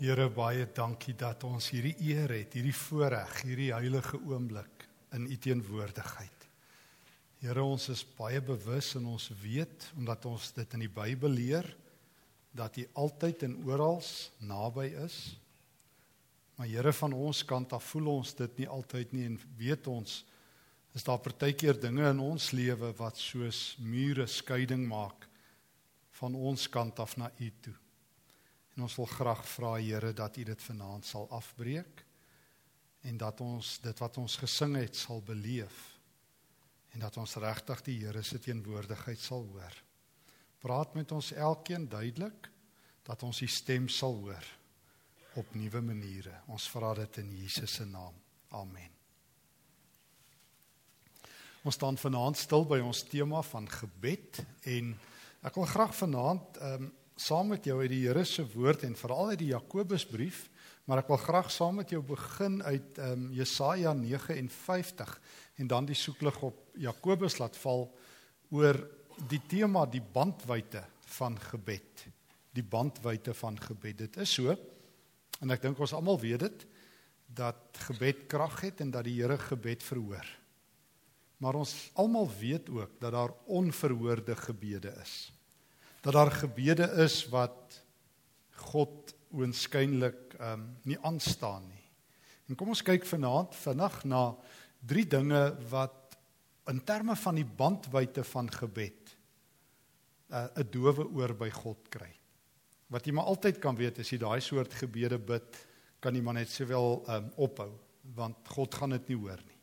Here baie dankie dat ons hierdie eer het, hierdie voorreg, hierdie heilige oomblik in u teenwoordigheid. Here, ons is baie bewus en ons weet omdat ons dit in die Bybel leer dat u altyd en oral naby is. Maar Here van ons kant af voel ons dit nie altyd nie en weet ons is daar partykeer dinge in ons lewe wat soos mure skeiding maak van ons kant af na u toe. En ons wil graag vra Here dat U dit vanaand sal afbreek en dat ons dit wat ons gesing het sal beleef en dat ons regtig die Here se teenwoordigheid sal hoor. Praat met ons elkeen duidelik dat ons U stem sal hoor op nuwe maniere. Ons vra dit in Jesus se naam. Amen. Ons staan vanaand stil by ons tema van gebed en ek wil graag vanaand ehm um, saam met jou uit die Here se woord en veral uit die Jakobusbrief, maar ek wil graag saam met jou begin uit ehm um, Jesaja 59 en dan die soeklig op Jakobus laat val oor die tema die bandwyte van gebed. Die bandwyte van gebed. Dit is so en ek dink ons almal weet dit dat gebed krag het en dat die Here gebed verhoor. Maar ons almal weet ook dat daar onverhoorde gebede is dat daar gebede is wat God oënskynlik ehm um, nie aanstaan nie. En kom ons kyk vanaand vinnig na drie dinge wat in terme van die bandwyte van gebed uh, 'n uh, dowe oor by God kry. Wat jy maar altyd kan weet as jy daai soort gebede bid, kan jy maar net sowel ehm um, ophou want God gaan dit nie hoor nie.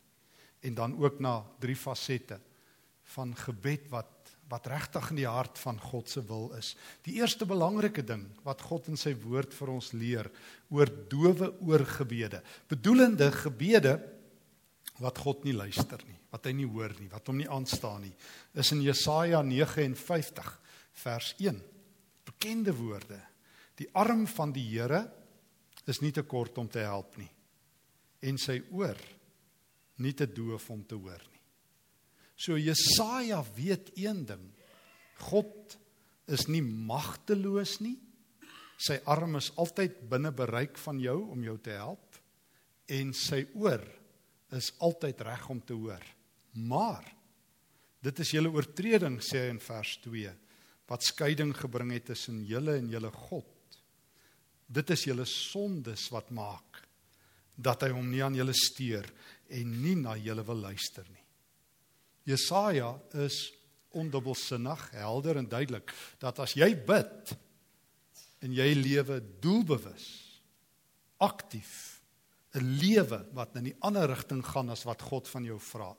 En dan ook na drie fasette van gebed wat wat regtig in die hart van God se wil is. Die eerste belangrike ding wat God in sy woord vir ons leer oor dowe oorgebede, bedoelende gebede wat God nie luister nie, wat hy nie hoor nie, wat hom nie aanstaan nie, is in Jesaja 59 vers 1. Bekende woorde. Die arm van die Here is nie te kort om te help nie en sy oor nie te doof om te hoor nie. So Jesaja weet een ding. God is nie magteloos nie. Sy arm is altyd binne bereik van jou om jou te help en sy oor is altyd reg om te hoor. Maar dit is julle oortreding sê hy in vers 2 wat skeiding gebring het tussen julle en julle God. Dit is julle sondes wat maak dat hy hom nie aan julle steur en nie na julle wil luister nie. Jesaja is ondubbelsinnig, helder en duidelik dat as jy bid en jy lewe doelbewus, aktief, 'n lewe wat in 'n ander rigting gaan as wat God van jou vra,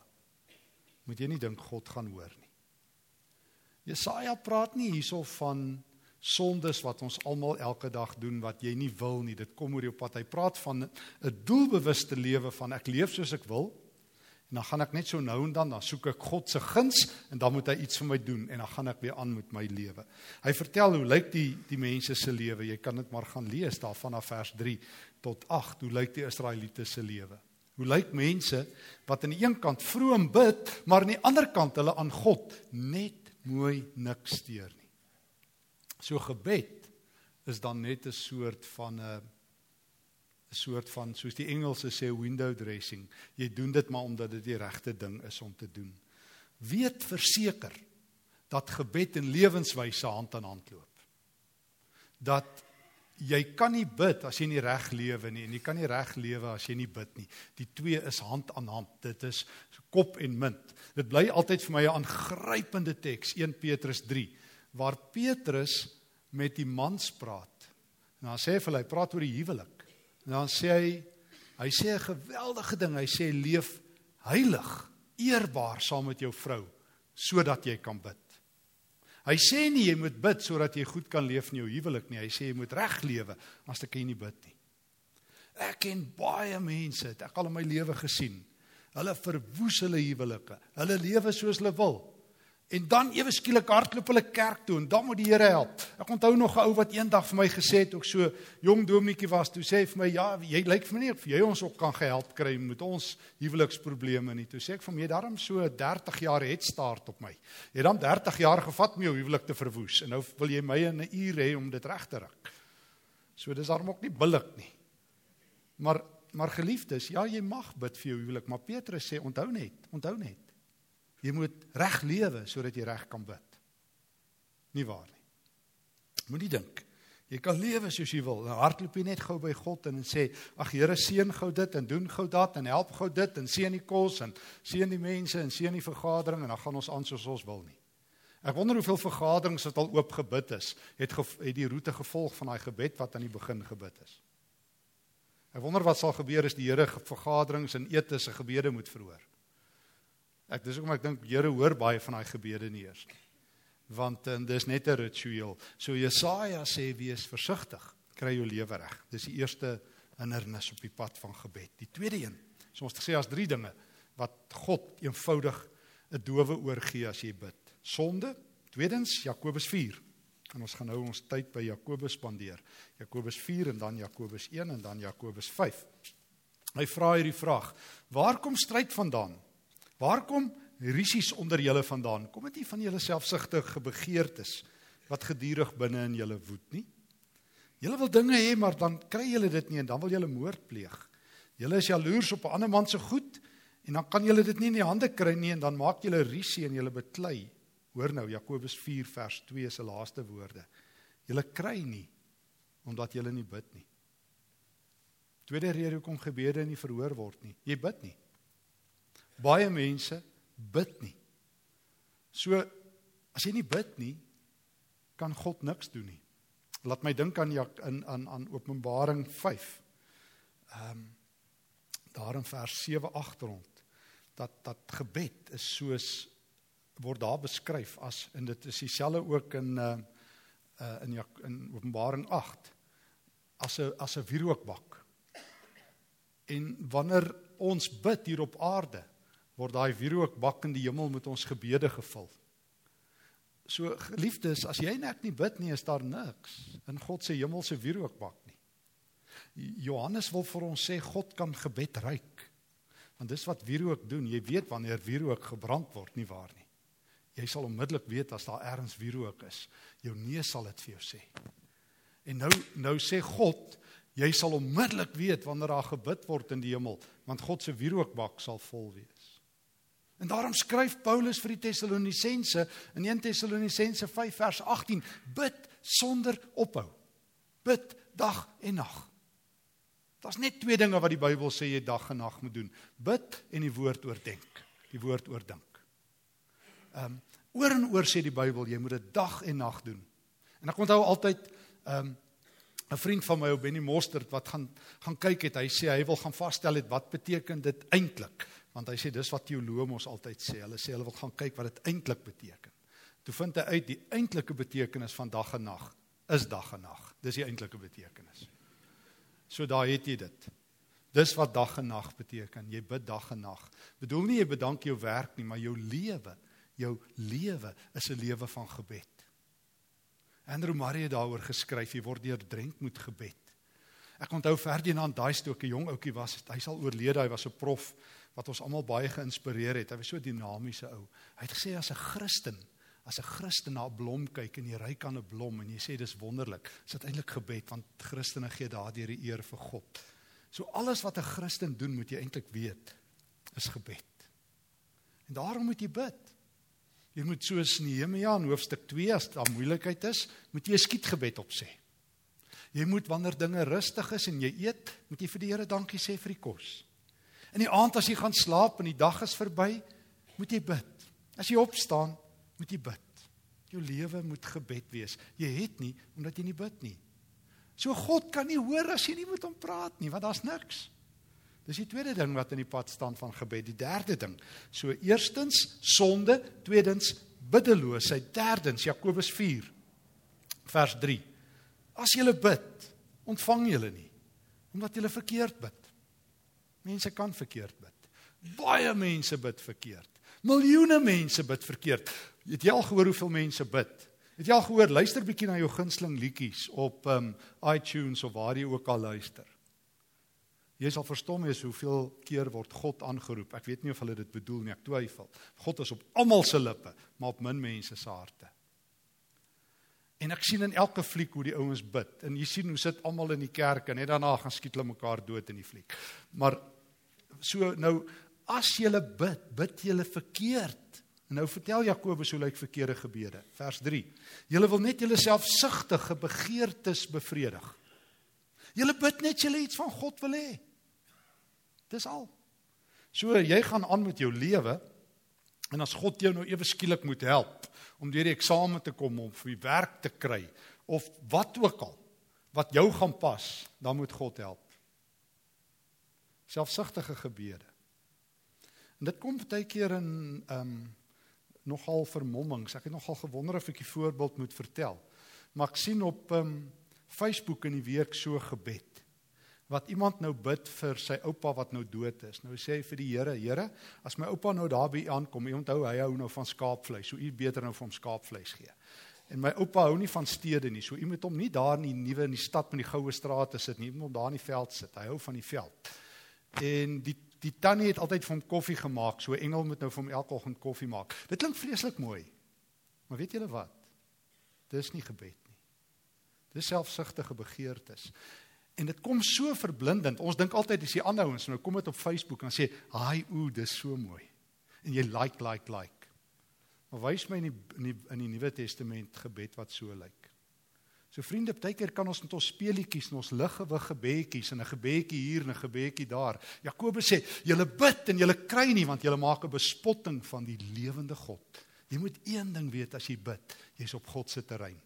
moet jy nie dink God gaan hoor nie. Jesaja praat nie hierso van sondes wat ons almal elke dag doen wat jy nie wil nie. Dit kom oor jou pad. Hy praat van 'n doelbewuste lewe van ek leef soos ek wil En dan gaan ek net so nou en dan dan soek ek God se guns en dan moet hy iets vir my doen en dan gaan ek weer aan met my lewe. Hy vertel hoe lyk die die mense se lewe. Jy kan dit maar gaan lees daar vanaf vers 3 tot 8. Hoe lyk die Israeliete se lewe? Hoe lyk mense wat aan die een kant vroom bid, maar aan die ander kant hulle aan God net mooi niks steur nie. So gebed is dan net 'n soort van 'n uh, 'n soort van soos die Engelse sê window dressing. Jy doen dit maar omdat dit die regte ding is om te doen. Weet verseker dat gebed en lewenswyse hand aan hand loop. Dat jy kan nie bid as jy nie reg lewe nie en jy kan nie reg lewe as jy nie bid nie. Die twee is hand aan hand. Dit is kop en munt. Dit bly altyd vir my 'n aangrypende teks 1 Petrus 3 waar Petrus met die mans praat. En dan sê hy vir hulle, hy praat oor die huwelik. En dan sê hy hy sê 'n geweldige ding. Hy sê leef heilig, eerbaar saam met jou vrou sodat jy kan bid. Hy sê nie jy moet bid sodat jy goed kan leef in jou huwelik nie. Hy sê jy moet reg lewe as jy nie bid nie. Ek ken baie mense, ek het al in my lewe gesien. Hulle verwoes hulle huwelike. Hulle lewe soos hulle wil. En dan ewe skielik hardloop hulle kerk toe en dan moet die Here help. Ek onthou nog 'n ou wat eendag vir my gesê het, ook so jong dominetjie was, toe sê hy vir my, "Ja, jy lyk vir my nie of jy ons ook kan gehelp kry met ons huweliksprobleme nie." Toe sê ek vir my, "Daarom so 30 jaar het start op my. Jy het dan 30 jaar gevat om jou huwelik te verwoes en nou wil jy my in 'n uur hê om dit reg te ruk." So dis daarom ook nie billik nie. Maar maar geliefdes, ja, jy mag bid vir jou huwelik, maar Petrus sê onthou net, onthou net. Jy moet reg lewe sodat jy reg kan bid. Nie waar nie. Moenie dink jy kan lewe soos jy wil. Nou hardloop jy net gou by God en sê, "Ag Here, seën gou dit en doen gou dat en help gou dit en seën die kos en seën die mense en seën die vergadering en dan gaan ons aan soos ons wil nie." Ek wonder hoeveel vergaderings wat al oop gebid is, het het die roete gevolg van daai gebed wat aan die begin gebid is. Ek wonder wat sal gebeur as die Here vergaderings en etes se gebede moet verhoor. Ek dis hoekom ek dink Here hoor baie van daai gebede nie eers. Want en dis net 'n ritueel. So Jesaja sê wees versigtig, kry jou lewe reg. Dis die eerste hindernis op die pad van gebed. Die tweede een, so ons het gesê as drie dinge wat God eenvoudig 'n dowe oor gee as jy bid. Sonde, tweedens Jakobus 4. En ons gaan nou ons tyd by Jakobus spandeer. Jakobus 4 en dan Jakobus 1 en dan Jakobus 5. Hy vra hierdie vraag: Waar kom stryd vandaan? Waar kom risies onder julle vandaan? Kom dit nie van julle selfsugtige begeertes wat gedurig binne in julle woed nie? Julle wil dinge hê, maar dan kry julle dit nie en dan wil julle moord pleeg. Julle is jaloers op 'n ander man se goed en dan kan julle dit nie in die hande kry nie en dan maak julle risie en julle beklei. Hoor nou Jakobus 4 vers 2 se laaste woorde. Julle kry nie omdat julle nie bid nie. Tweede rede hoekom gebede nie verhoor word nie. Jy bid nie. Baie mense bid nie. So as jy nie bid nie, kan God niks doen nie. Laat my dink aan in aan aan Openbaring 5. Ehm um, daar in vers 7 agterond dat dat gebed is soos word daar beskryf as en dit is dieselfde ook in uh in in Openbaring 8 as 'n as 'n wierookbak. En wanneer ons bid hier op aarde, word daai wierookbak in die hemel met ons gebede gevul. So geliefdes, as jy net nie bid nie, is daar niks in God se hemelse wierookbak nie. Johannes wil vir ons sê God kan gebed ruik. Want dis wat wierook doen. Jy weet wanneer wierook gebrand word, nie waar nie. Jy sal onmiddellik weet as daar ergens wierook is. Jou neus sal dit vir jou sê. En nou nou sê God, jy sal onmiddellik weet wanneer daar gebid word in die hemel, want God se wierookbak sal vol wees. En daarom skryf Paulus vir die Tessalonisense in 1 Tessalonisense 5 vers 18: Bid sonder ophou. Bid dag en nag. Daar's net twee dinge wat die Bybel sê jy dag en nag moet doen: bid en die woord oordeenk. Die woord oordink. Ehm um, oor en oor sê die Bybel jy moet dit dag en nag doen. En ek onthou altyd ehm um, 'n vriend van my, Benny Mostert wat gaan gaan kyk het, hy sê hy wil gaan vasstel het wat beteken dit eintlik want hy sê dis wat teoloë mos altyd sê. Hulle sê hulle wil gaan kyk wat dit eintlik beteken. Toe vind hy uit die eintlike betekenis van dag en nag is dag en nag. Dis die eintlike betekenis. So daar het jy dit. Dis wat dag en nag beteken. Jy bid dag en nag. Bedoel nie jy bedank jou werk nie, maar jou lewe, jou lewe is 'n lewe van gebed. Andrew Murray het daaroor geskryf, jy word deurdrenk met gebed. Ek onthou Ferdinand daai stoke jong ouetjie was, hy sal oorlede, hy was 'n prof wat ons almal baie geïnspireer het. Hy was so 'n dinamiese ou. Hy het gesê as 'n Christen, as 'n Christen na 'n blom kyk en jy ry kan 'n blom en jy sê dis wonderlik, is dit eintlik gebed want Christene gee daardeur die eer vir God. So alles wat 'n Christen doen, moet jy eintlik weet, is gebed. En daarom moet jy bid. Jy moet soos Nehemia in hoofstuk 2 as daar moeilikheid is, moet jy 'n skietgebed opsê. Jy moet wanneer dinge rustig is en jy eet, moet jy vir die Here dankie sê vir die kos. In die aand as jy gaan slaap en die dag is verby, moet jy bid. As jy opstaan, moet jy bid. Jou lewe moet gebed wees. Jy het nie omdat jy nie bid nie. So God kan nie hoor as jy nie met hom praat nie, want daar's niks. Dis die tweede ding wat in die pad staan van gebed. Die derde ding. So eerstens sonde, tweedens biddeloosheid, derdens Jakobus 4 vers 3. As jy bid, ontvang jy nie omdat jy verkeerd bid. Mense kan verkeerd bid. Baie mense bid verkeerd. Miljoene mense bid verkeerd. Het jy al gehoor hoeveel mense bid? Het jy al gehoor luister bietjie na jou gunsteling liedjies op um iTunes of waar jy ook al luister. Jy sal verstom wees hoeveel keer word God aangeroep. Ek weet nie of hulle dit bedoel nie, ek twyfel. God is op almal se lippe, maar op min mense se harte. En ek sien in elke fliek hoe die ouens bid en jy sien hoe sit almal in die kerk en net daarna gaan skiet hulle mekaar dood in die fliek. Maar so nou as jy bid, bid jy verkeerd. En nou vertel Jakobus hoe lyk verkeerde gebede. Vers 3. Julle wil net julle selfsugtige begeertes bevredig. Julle bid net julle iets van God wil hê. Dis al. So jy gaan aan met jou lewe en as God jou nou ewe skielik moet help om deur die eksamen te kom om vir werk te kry of wat ook al wat jou gaan pas, dan moet God help. Selfsugtige gebede. En dit kom baie keer in ehm um, nogal vermommings. Ek het nogal gewonder of ek 'n voorbeeld moet vertel. Maar ek sien op ehm um, Facebook in die week so gebed wat iemand nou bid vir sy oupa wat nou dood is. Nou sê hy vir die Here, Here, as my oupa nou daar by aankom, u onthou hy hou nou van skaapvleis, so u beter nou vir hom skaapvleis gee. En my oupa hou nie van stede nie, so u moet hom nie daar in die nuwe in die stad met die goue strate sit nie, u moet hom daar in die veld sit. Hy hou van die veld. En die die tannie het altyd vir hom koffie gemaak, so engel moet nou vir hom elke oggend koffie maak. Dit klink vreeslik mooi. Maar weet julle wat? Dis nie gebed nie. Dis selfsugtige begeertes. En dit kom so verblindend. Ons dink altyd as die ander ouens nou kom dit op Facebook en sê, "Haai, ooh, dis so mooi." En jy like, like, like. Maar wys my in die in die, in die Nuwe Testament gebed wat so lyk. So vriende, baie keer kan ons met ons speelietjies en ons liggewig gebedjies en 'n gebedjie hier en 'n gebedjie daar. Jakobus sê, "Julle bid en julle kry nie want julle maak 'n bespotting van die lewende God." Jy moet een ding weet as jy bid, jy's op God se terrein.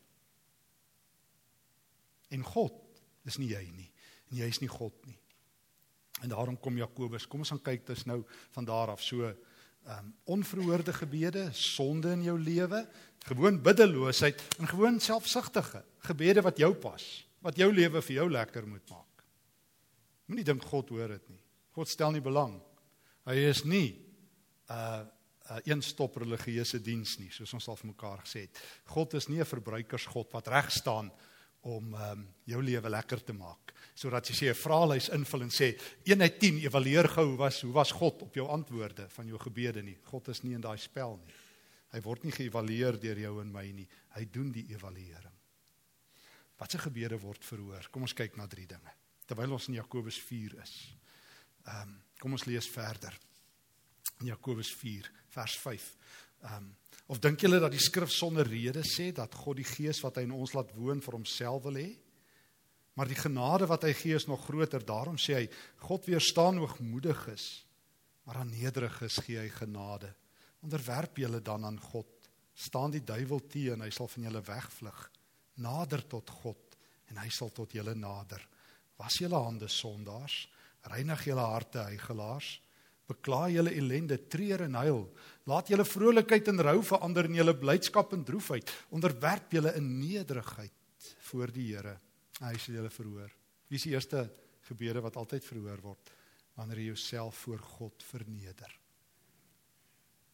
En God Dis nie jy nie. En jy is nie God nie. En daarom kom Jakobus, kom ons gaan kyk dis nou van daar af so ehm um, onverhoorde gebede, sonde in jou lewe, gewoon biddeloosheid en gewoon selfsugtige gebede wat jou pas, wat jou lewe vir jou lekker moet maak. Moenie dink God hoor dit nie. God stel nie belang. Hy is nie 'n uh, 'n uh, eenstop religieuse diens nie, soos ons al vir mekaar gesê het. God is nie 'n verbruikersgod wat reg staan om ehm um, jou lewe lekker te maak. Sodat jy sê 'n vraelys invul en sê 1 uit 10 evalueer gou hoe was hoe was God op jou antwoorde van jou gebede nie. God is nie in daai spel nie. Hy word nie geëvalueer deur jou en my nie. Hy doen die evaluering. Watse gebede word verhoor? Kom ons kyk na drie dinge. Terwyl ons in Jakobus 4 is. Ehm um, kom ons lees verder. In Jakobus 4 vers 5. Ehm um, Of dink julle dat die skrif sonder rede sê dat God die gees wat hy in ons laat woon vir homself wil hê? Maar die genade wat hy gee is nog groter. Daarom sê hy: God weerstaan hoogmoediges, maar aan nederiges gee hy genade. Onderwerp julle dan aan God. Staan die duiwel teen en hy sal van julle wegvlug. Nader tot God en hy sal tot julle nader. Was julle hande sondaars? Reinig julle harte hygelaars? Bekla julle ellende, treur en huil. Laat julle vrolikheid en rou verander in julle blydskap en droefheid. Onderwerp julle in nederigheid voor die Here. Hy sal julle verhoor. Wie is die eerste gebede wat altyd verhoor word? Wanneer jy jouself voor God verneder.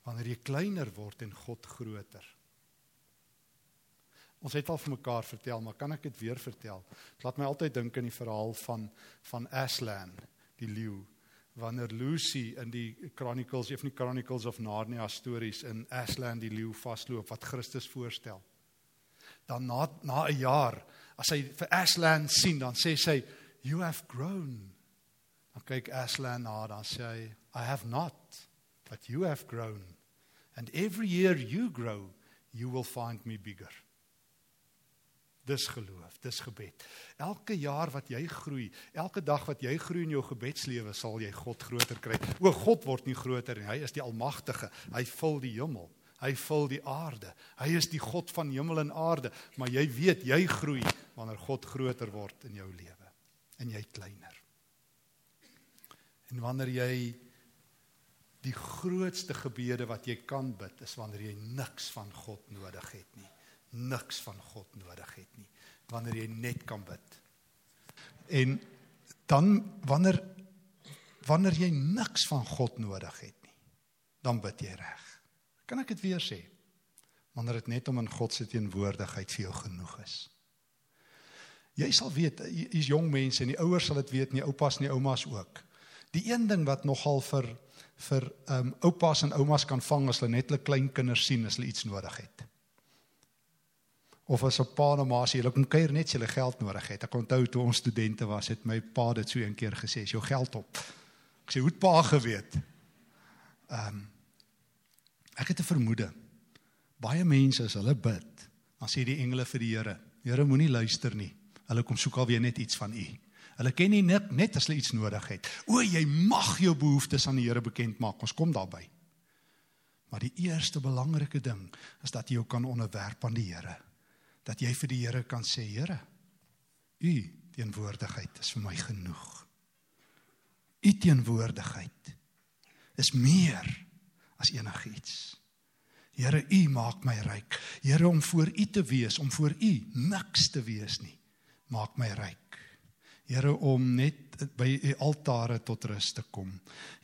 Wanneer jy kleiner word en God groter. Ons het al vir mekaar vertel, maar kan ek dit weer vertel? Dit laat my altyd dink aan die verhaal van van Aslan, die leeu wanneer Lucy in die Chronicles, of nie Chronicles of Narnia stories in Aslan die leeu vasloop wat Christus voorstel. Dan na na 'n jaar, as hy vir Aslan sien, dan sê sy, "You have grown." Dan kyk Aslan na, dan sê hy, "I have not, but you have grown. And every year you grow, you will find me bigger." Dis geloof, dis gebed. Elke jaar wat jy groei, elke dag wat jy groei in jou gebedslewe, sal jy God groter kry. O God word nie groter nie. Hy is die almagtige. Hy vul die hemel. Hy vul die aarde. Hy is die God van hemel en aarde, maar jy weet jy groei wanneer God groter word in jou lewe en jy kleiner. En wanneer jy die grootste gebede wat jy kan bid is wanneer jy niks van God nodig het nie niks van God nodig het nie wanneer jy net kan bid. En dan wanneer wanneer jy niks van God nodig het nie, dan bid jy reg. Kan ek dit weer sê? Wanneer dit net om in God se teenwoordigheid vir jou genoeg is. Jy sal weet, hier's jong mense en die ouers sal dit weet, nie oupas nie, oumas ook. Die een ding wat nogal vir vir ehm um, oupas en oumas kan vang as hulle net hulle klein kinders sien as hulle iets nodig het. Of as 'n pa en 'n ma sê hulle kom kuier net as hulle geld nodig het. Ek onthou toe ons studente was, het my pa dit so een keer gesê, "Is jou geld op?" Ek sê, "Hoe het pa geweet?" Ehm um, ek het 'n vermoede. Baie mense as hulle bid, dan sê die engele vir die Here, "Here, moenie luister nie. Hulle kom soek alweer net iets van U." Hulle ken nie net net as hulle iets nodig het. O, jy mag jou behoeftes aan die Here bekend maak. Ons kom daarby. Maar die eerste belangrike ding is dat jy jou kan onderwerp aan die Here. Dat jy vir die Here kan sê, Here, U teenwoordigheid is vir my genoeg. U teenwoordigheid is meer as enigiets. Here, U maak my ryk. Here, om voor U te wees, om voor U niks te wees nie, maak my ryk. Here om net by u altare tot rus te kom.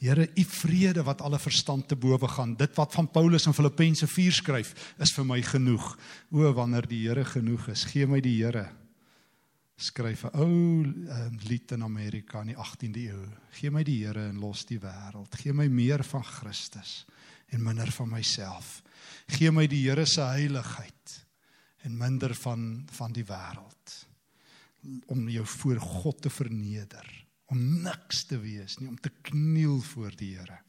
Here, u vrede wat alle verstand te bowe gaan. Dit wat van Paulus in Filippense 4 skryf, is vir my genoeg. O, wanneer die Here genoeg is, gee my die Here. Skryf 'n ou um, lied in Amerika in die 18de eeu. Gee my die Here en los die wêreld. Gee my meer van Christus en minder van myself. Gee my die Here se heiligheid en minder van van die wêreld om jou voor God te verneder, om niks te wees nie, om te kniel voor die Here.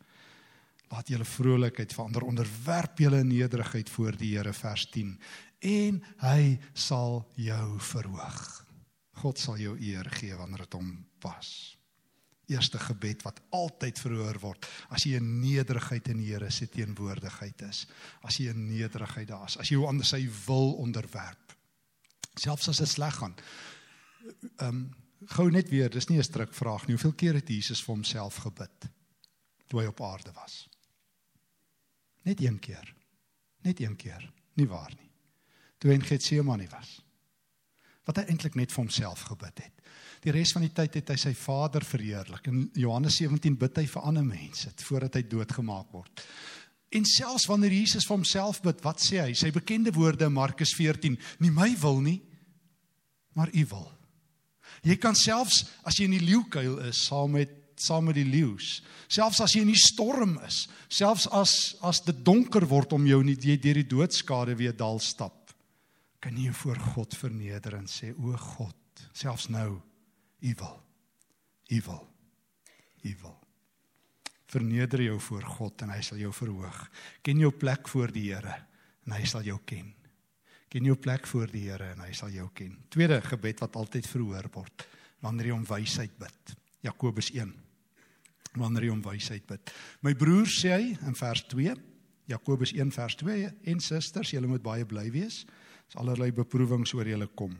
Laat julle vrolikheid verander, onderwerp julle nederigheid voor die Here vers 10 en hy sal jou verhoog. God sal jou eer gee wanneer dit hom pas. Eerste gebed wat altyd verhoor word as jy in nederigheid in die Here se teenwoordigheid is. As jy in nederigheid daar is, as jy jou aan sy wil onderwerp. Selfs as dit sleg gaan, ehm um, gou net weer, dis nie 'n stryk vraag nie. Hoeveel keer het Jesus vir homself gebid toe hy op aarde was? Net een keer. Net een keer. Nie waar nie. Toe hy in Getsemane was. Wat hy eintlik net vir homself gebid het. Die res van die tyd het hy sy Vader verheerlik. In Johannes 17 bid hy vir ander mense voordat hy doodgemaak word. En selfs wanneer Jesus vir homself bid, wat sê hy? Sy bekende woorde in Markus 14: "Nie my wil nie, maar U wil." Jy kan selfs as jy in die leeukuil is saam met saam met die leeu's, selfs as jy in die storm is, selfs as as dit donker word om jou nie jy deur die doodskade weer dal stap, kan jy voor God verneder en sê o God, selfs nou, U wil. U wil. U wil. Verneder jou voor God en hy sal jou verhoog. Ken jou plek voor die Here en hy sal jou ken. Ken jou plek voor die Here en hy sal jou ken. Tweede gebed wat altyd verhoor word wanneer jy om wysheid bid. Jakobus 1. Wanneer jy om wysheid bid. My broer sê hy in vers 2, Jakobus 1 vers 2 en susters, julle moet baie bly wees as allerlei beproewings oor julle kom.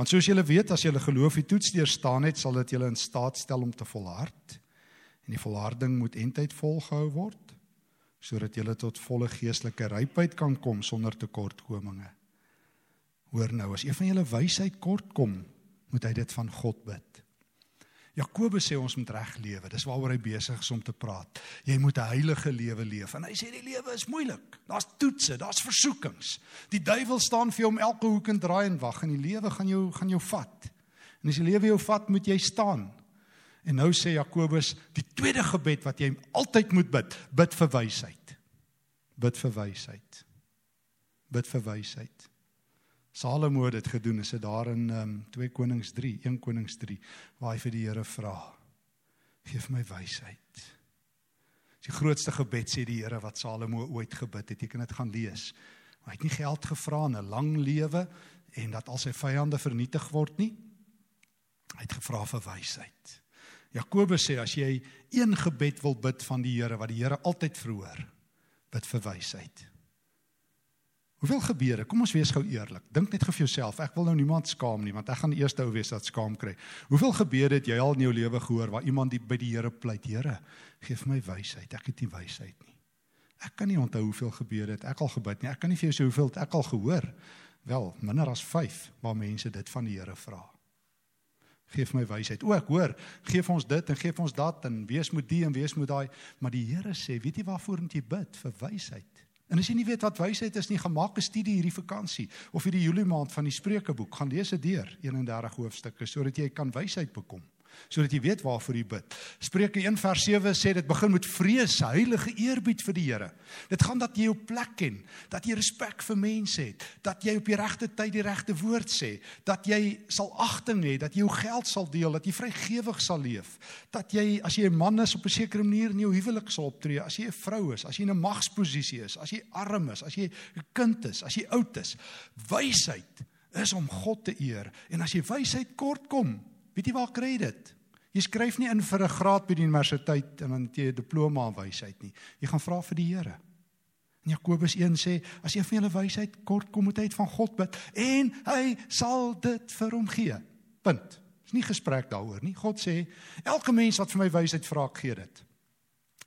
Want soos julle weet, as julle geloof die toets deurstaan het, sal dit julle in staat stel om te volhard. En die volharding moet eintlik volgehou word sodat julle tot volle geestelike rypheid kan kom sonder tekortkominge. Hoor nou, as een van julle wysheid kort kom, moet hy dit van God bid. Jakobus sê ons moet reg lewe. Dis waaroor hy besig is om te praat. Jy moet 'n heilige lewe leef. En hy sê die lewe is moeilik. Daar's toetse, daar's versoekings. Die duiwel staan vir jou om elke hoek en draai en wag en die lewe gaan jou gaan jou vat. En as die lewe jou vat, moet jy staan. En nou sê Jakobus, die tweede gebed wat jy altyd moet bid, bid vir wysheid. Bid vir wysheid. Bid vir wysheid. Salomo het dit gedoen, is dit daar in um, 2 Konings 3, 1 Konings 3, waar hy vir die Here vra: "Geef my wysheid." Dis die grootste gebed sê die Here wat Salomo ooit gebid het. Jy kan dit gaan lees. Hy het nie geld gevra en 'n lang lewe en dat al sy vyande vernietig word nie. Hy het gevra vir wysheid. Jakobus sê as jy een gebed wil bid van die Here wat die Here altyd verhoor, bid vir wysheid. Hoeveel gebede? Kom ons wees gou eerlik. Dink net vir jouself. Ek wil nou niemand skaam nie, want ek gaan die eerste ou wees wat skaam kry. Hoeveel gebede het jy al in jou lewe gehoor waar iemand die, by die Here pleit, Here, gee vir my wysheid. Ek het nie wysheid nie. Ek kan nie onthou hoeveel gebede het ek al gebid nie. Ek kan nie vir jou sê hoeveel ek al gehoor. Wel, minder as 5 waar mense dit van die Here vra. Geef my wysheid. O, ek hoor, gee vir ons dit en gee vir ons dat en wees moet die en wees moet daai, maar die Here sê, weet jy waarvoor moet jy bid? Vir wysheid. En as jy nie weet wat wysheid is nie, gemaak 'n studie hierdie vakansie of hierdie Julie maand van die Spreukeboek, gaan lees dit deur 31 hoofstukke sodat jy kan wysheid bekom. Sodat jy weet waarvoor jy bid. Spreuke 1 vers 7 sê dit begin met vrees, heilige eerbied vir die Here. Dit gaan dat jy jou plek ken, dat jy respek vir mense het, dat jy op die regte tyd die regte woord sê, dat jy sal agting hê, dat jy jou geld sal deel, dat jy vrygewig sal leef, dat jy as jy 'n man is op 'n sekere manier in jou huwelik sal optree, as jy 'n vrou is, as jy 'n magsposisie is, as jy arm is, as jy 'n kind is, as jy oud is. Wysheid is om God te eer en as jy wysheid kort kom, weet jy waar kry jy dit? Jy skryf nie in vir 'n graad by die universiteit en dan het jy 'n diploma in wysheid nie. Jy gaan vra vir die Here. En Jakobus 1 sê as een van julle wysheid kort kom moet hy van God bid en hy sal dit vir hom gee. Punt. Dis nie gesprek daaroor nie. God sê elke mens wat vir my wysheid vra, gee dit.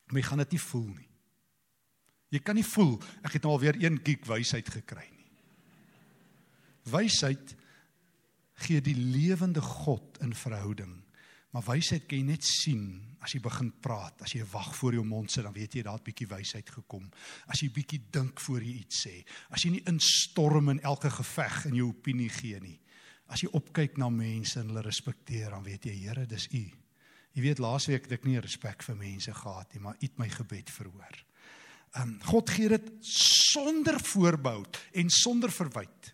Maar jy gaan dit nie voel nie. Jy kan nie voel ek het nou al weer een geek wysheid gekry nie. Wysheid gee die lewende God in verhouding Maar wysheid kan jy net sien as jy begin praat. As jy wag voor jou mond sit, dan weet jy daar het bietjie wysheid gekom. As jy bietjie dink voor jy iets sê. As jy nie instorm in elke geveg in jou opinie gee nie. As jy opkyk na mense en hulle respekteer, dan weet jy Here, dis U. Jy weet laasweek het ek nie respek vir mense gehad nie, maar U het my gebed verhoor. Um God gee dit sonder voorbehou en sonder verwyte.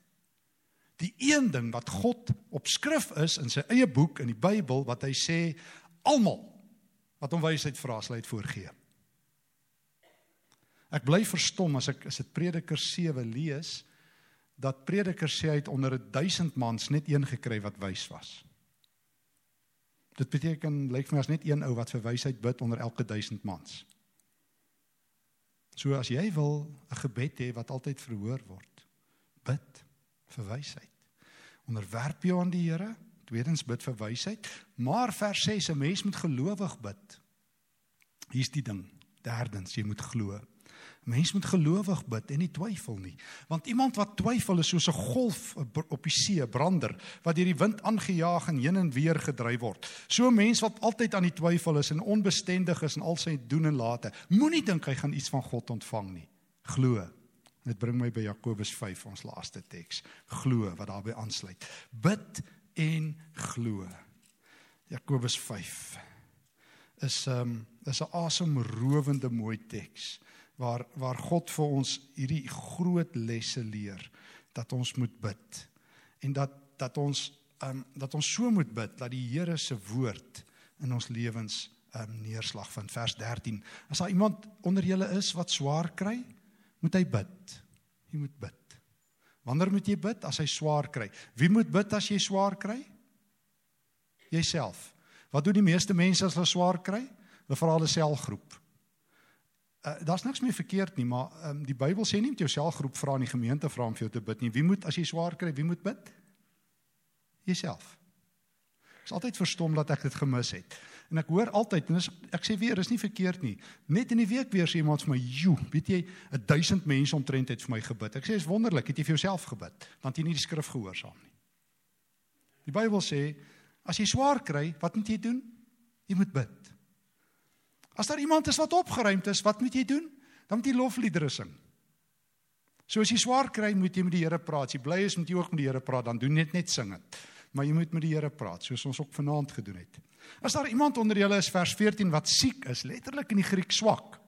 Die een ding wat God op skrif is in sy eie boek in die Bybel wat hy sê almal wat hom wysheid vra sal hy dit voorgee. Ek bly verstom as ek as dit Prediker 7 lees dat Prediker sê hy het onder 1000 mans net een gekry wat wys was. Dit beteken lyk vir my as net een ou wat vir wysheid bid onder elke 1000 mans. So as jy wil 'n gebed hê wat altyd verhoor word, bid vir wysheid. Onderwerp jou aan die Here. Tweedens bid vir wysheid, maar vers 6 'n mens moet gelowig bid. Hier's die ding. Derdens, jy moet glo. Mens moet gelowig bid en nie twyfel nie. Want iemand wat twyfel is soos 'n golf op die see, 'n brander wat deur die wind aangejaag en heen en weer gedryf word. So 'n mens wat altyd aan die twyfel is en onbestendig is in al sy doen en late, moenie dink hy gaan iets van God ontvang nie. Glo. Dit bring my by Jakobus 5 ons laaste teks. Glo wat daarbey aansluit. Bid en glo. Jakobus 5 is 'n um, is 'n asemrowende mooi teks waar waar God vir ons hierdie groot lesse leer dat ons moet bid en dat dat ons um, dat ons so moet bid dat die Here se woord in ons lewens um, neerslag vind vers 13 as daar iemand onder julle is wat swaar kry moet hy bid. Jy moet bid. Wanneer moet jy bid as hy swaar kry? Wie moet bid as jy swaar kry? Jouself. Wat doen die meeste mense as hulle swaar kry? Hulle vra hulle selgroep. Uh, Daar's niks meer verkeerd nie, maar um, die Bybel sê nie met jou selgroep vra in die gemeente vra om vir jou te bid nie. Wie moet as jy swaar kry, wie moet bid? Jouself. Ek is altyd verstom dat ek dit gemis het. En ek hoor altyd en ek sê weer, is nie verkeerd nie. Net in die week weer sê iemand vir my, "Jo, weet jy, 1000 mense omtrent het vir my gebid." Ek sê, "Is wonderlik, het jy vir jouself gebid? Dan het jy nie die skrif gehoorsaam nie." Die Bybel sê, as jy swaar kry, wat moet jy doen? Jy moet bid. As daar iemand is wat opgeruimd is, wat moet jy doen? Dan moet jy lofliedere sing. So as jy swaar kry, moet jy met die Here praat. As jy bly is, moet jy ook met die Here praat. Dan doen net net sing dit. Maar jy moet met die Here praat, soos ons ook vanaand gedoen het. As daar iemand onder julle is vers 14 wat siek is, letterlik in die Griek swak.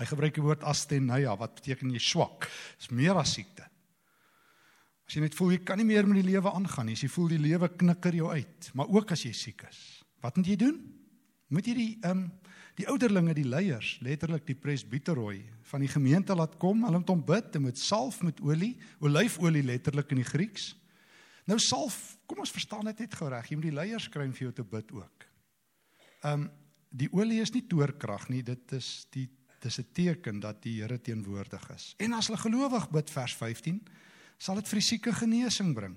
Hy gebruik die woord asthenia wat beteken jy swak. Dis meer as siekte. As jy net voel jy kan nie meer met die lewe aangaan nie, as jy voel die lewe knikker jou uit, maar ook as jy siek is. Wat moet jy doen? Moet jy die ehm um, die ouderlinge, die leiers, letterlik die presbiteroi van die gemeente laat kom, hulle moet hom bid met salf met olie, olyfolie letterlik in die Grieks. Nou salf, kom ons verstaan dit net gou reg. Jy moet die leiers kry om vir jou te bid ook. Um die olie is nie toorkrag nie, dit is die dis 'n teken dat die Here teenwoordig is. En as hulle gelowig bid vers 15, sal dit vir die sieke genesing bring.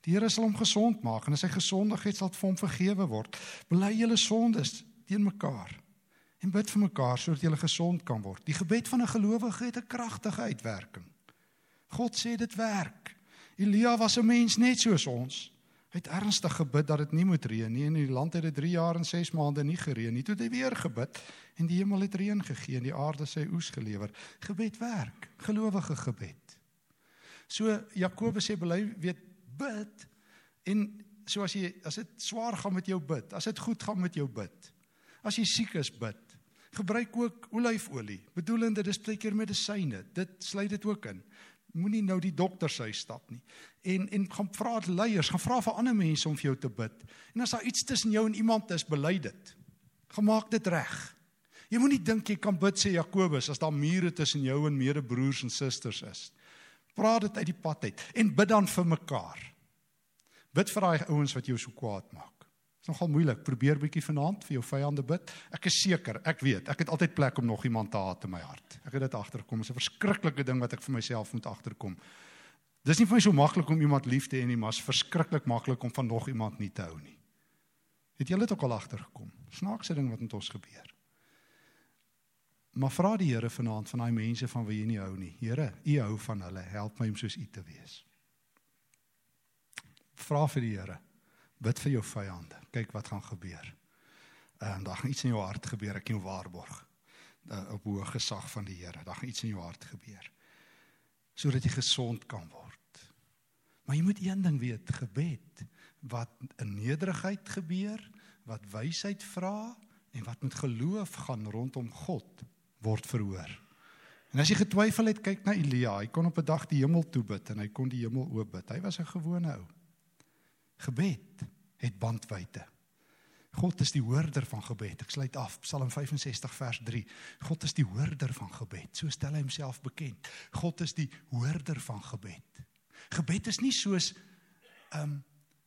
Die Here sal hom gesond maak en as hy gesondig het, sal vir hom vergewe word. Bely julle sondes teen mekaar en bid vir mekaar sodat julle gesond kan word. Die gebed van 'n gelowige het 'n kragtige uitwerking. God sê dit werk. Elia was 'n mens net soos ons. Hy het ernstig gebid dat dit nie moet reën nie en in die land het dit 3 jaar en 6 maande nie gereën nie. Toe het hy weer gebid en die hemel het reën gegee en die aarde sy oes gelewer. Gebed werk, gelowige gebed. So Jakobus sê bely weet bid en so as jy as dit swaar gaan met jou bid, as dit goed gaan met jou bid. As jy siek is, bid. Gebruik ook olyfolie, bedoelende dis baie keer medisyne. Dit sluit dit ook in. Moenie nou die dokter se huis stap nie. En en gaan vra leiers, gaan vra vir ander mense om vir jou te bid. En as daar iets tussen jou en iemand is, bely dit. Gemaak dit reg. Jy moenie dink jy kan bid sê Jakobus as daar mure tussen jou en medebroers en susters is. Praat dit uit die pad uit en bid dan vir mekaar. Bid vir daai ouens wat jou so kwaad maak. Dit is nogal moeilik. Probeer bietjie vanaand vir jou vyande bid. Ek is seker, ek weet, ek het altyd plek om nog iemand te haat in my hart. Ek het dit agterkom. Dit is 'n verskriklike ding wat ek vir myself moet agterkom. Dis nie vir my so maklik om iemand lief te hê nie, maar is verskriklik maklik om van nog iemand nie te hou nie. Het julle dit ook al agtergekom? Snaakse ding wat met ons gebeur. Maar vra die Here vanaand van daai mense van wie jy nie hou nie. Here, U hou van hulle. Help my om soos U te wees. Vra vir die Here. Bid vir jou vyande. Kyk wat gaan gebeur. Ehm um, daar gaan iets in jou hart gebeur, ek jou waarborg. Uh, op hoë gesag van die Here. Daar gaan iets in jou hart gebeur. Sodat jy gesond kan word. Maar jy moet een ding weet, gebed wat in nederigheid gebeur, wat wysheid vra en wat met geloof gaan rondom God word verhoor. En as jy getwyfel het, kyk na Elia. Hy kon op 'n dag die hemel toe bid en hy kon die hemel oop bid. Hy was 'n gewone ou. Gebed het bandwydte. God is die hoorder van gebed. Ek sluit af Psalm 65 vers 3. God is die hoorder van gebed. So stel hy homself bekend. God is die hoorder van gebed. Gebed is nie soos ehm um,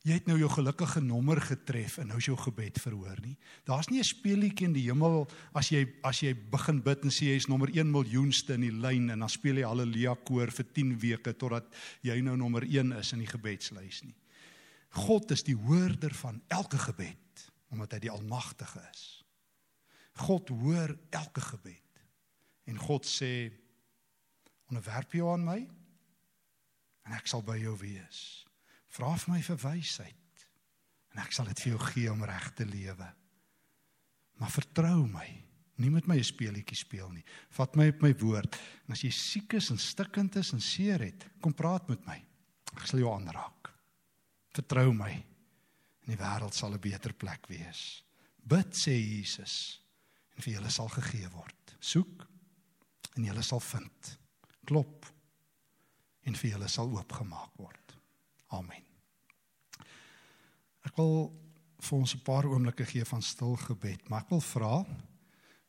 jy het nou jou gelukkige nommer getref en nou is jou gebed verhoor nie. Daar's nie 'n speelietjie in die hemel as jy as jy begin bid en sê jy is nommer 1 miljoenste in die lyn en dan speel jy haleluja koor vir 10 weke totdat jy nou nommer 1 is in die gebedslys nie. God is die hoorder van elke gebed omdat hy die almagtige is. God hoor elke gebed. En God sê onderwerp jou aan my en ek sal by jou wees. Vra vir my vir wysheid en ek sal dit vir jou gee om reg te lewe. Maar vertrou my. Nie met my 'n speelietjie speel nie. Vat my op my woord. En as jy siek is en stikkend is en seer het, kom praat met my. Ek sal jou aanraak. Vertrou my. En die wêreld sal 'n beter plek wees. Bid sê Jesus en vir julle sal gegee word. Soek en julle sal vind. Klop en vir julle sal oopgemaak word. Amen. Ek wil vir ons 'n paar oomblikke gee van stil gebed, maar ek wil vra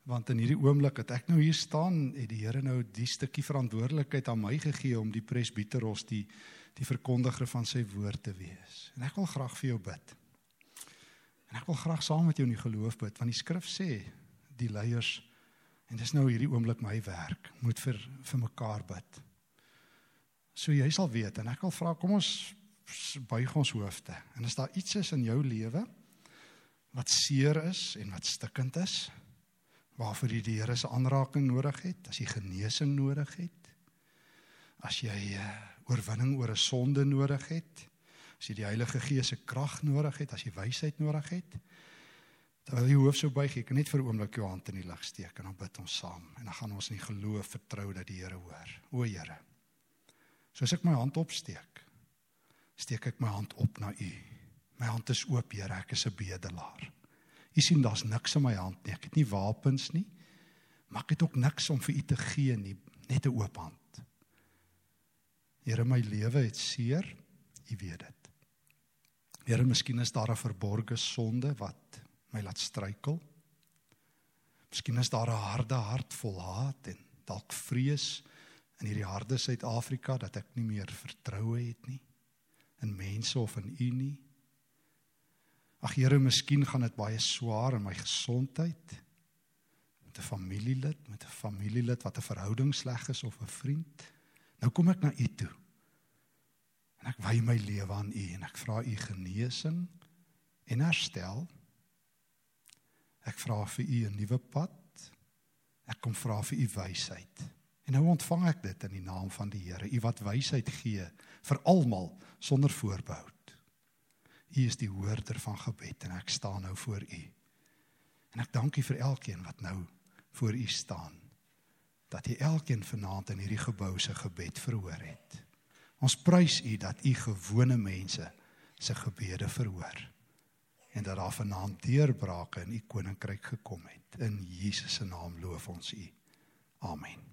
want in hierdie oomblik dat ek nou hier staan, het die Here nou die stukkie verantwoordelikheid aan my gegee om die presbiteros die die verkondiger van sy woord te wees. En ek wil graag vir jou bid. En ek wil graag saam met jou in die geloof bid want die skrif sê die leiers en dis nou hierdie oomblik my werk moet vir vir mekaar bid. So jy sal weet en ek wil vra kom ons buig ons hoofde. En as daar iets is in jou lewe wat seer is en wat stikkend is waarvoor jy die Here se aanraking nodig het, as jy genesing nodig het, as jy uh, oorwinning oor 'n sonde nodig het, as jy die Heilige Gees se krag nodig het, as jy wysheid nodig het, terwyl jy hoof sou buig, ek net vir 'n oomblik jou hand in die lug steek en dan bid ons saam en dan gaan ons in die geloof vertrou dat die Here hoor. O Here. Soos ek my hand opsteek, steek ek my hand op na U. My hand is oop, Here, ek is 'n bedelaar. U sien daar's niks in my hand nie. Ek het nie wapens nie. Maar ek het ook niks om vir U te gee nie, net 'n oop hand. Here my lewe het seer, U weet dit. Here, miskien is daar 'n verborgde sonde wat my laat struikel. Miskien is daar 'n harde hart vol haat en dalk vrees in hierdie harde Suid-Afrika dat ek nie meer vertroue het nie in mense of in U nie. Ag Here, miskien gaan dit baie swaar in my gesondheid met 'n familielid, met 'n familielid wat 'n verhouding sleg is of 'n vriend. Nou kom ek na u toe. En ek wy my lewe aan u en ek vra u genesing en herstel. Ek vra vir u 'n nuwe pad. Ek kom vra vir u wysheid. En nou ontvang ek dit in die naam van die Here, u wat wysheid gee vir almal sonder voorbehou. U is die hoorder van gebed en ek staan nou voor u. En ek dank u vir elkeen wat nou voor u staan dat U elkeen vanaand in hierdie gebou se gebed verhoor het. Ons prys U dat U gewone mense se gebede verhoor en dat daar vanaand deurbrake in u koninkryk gekom het. In Jesus se naam loof ons u. Amen.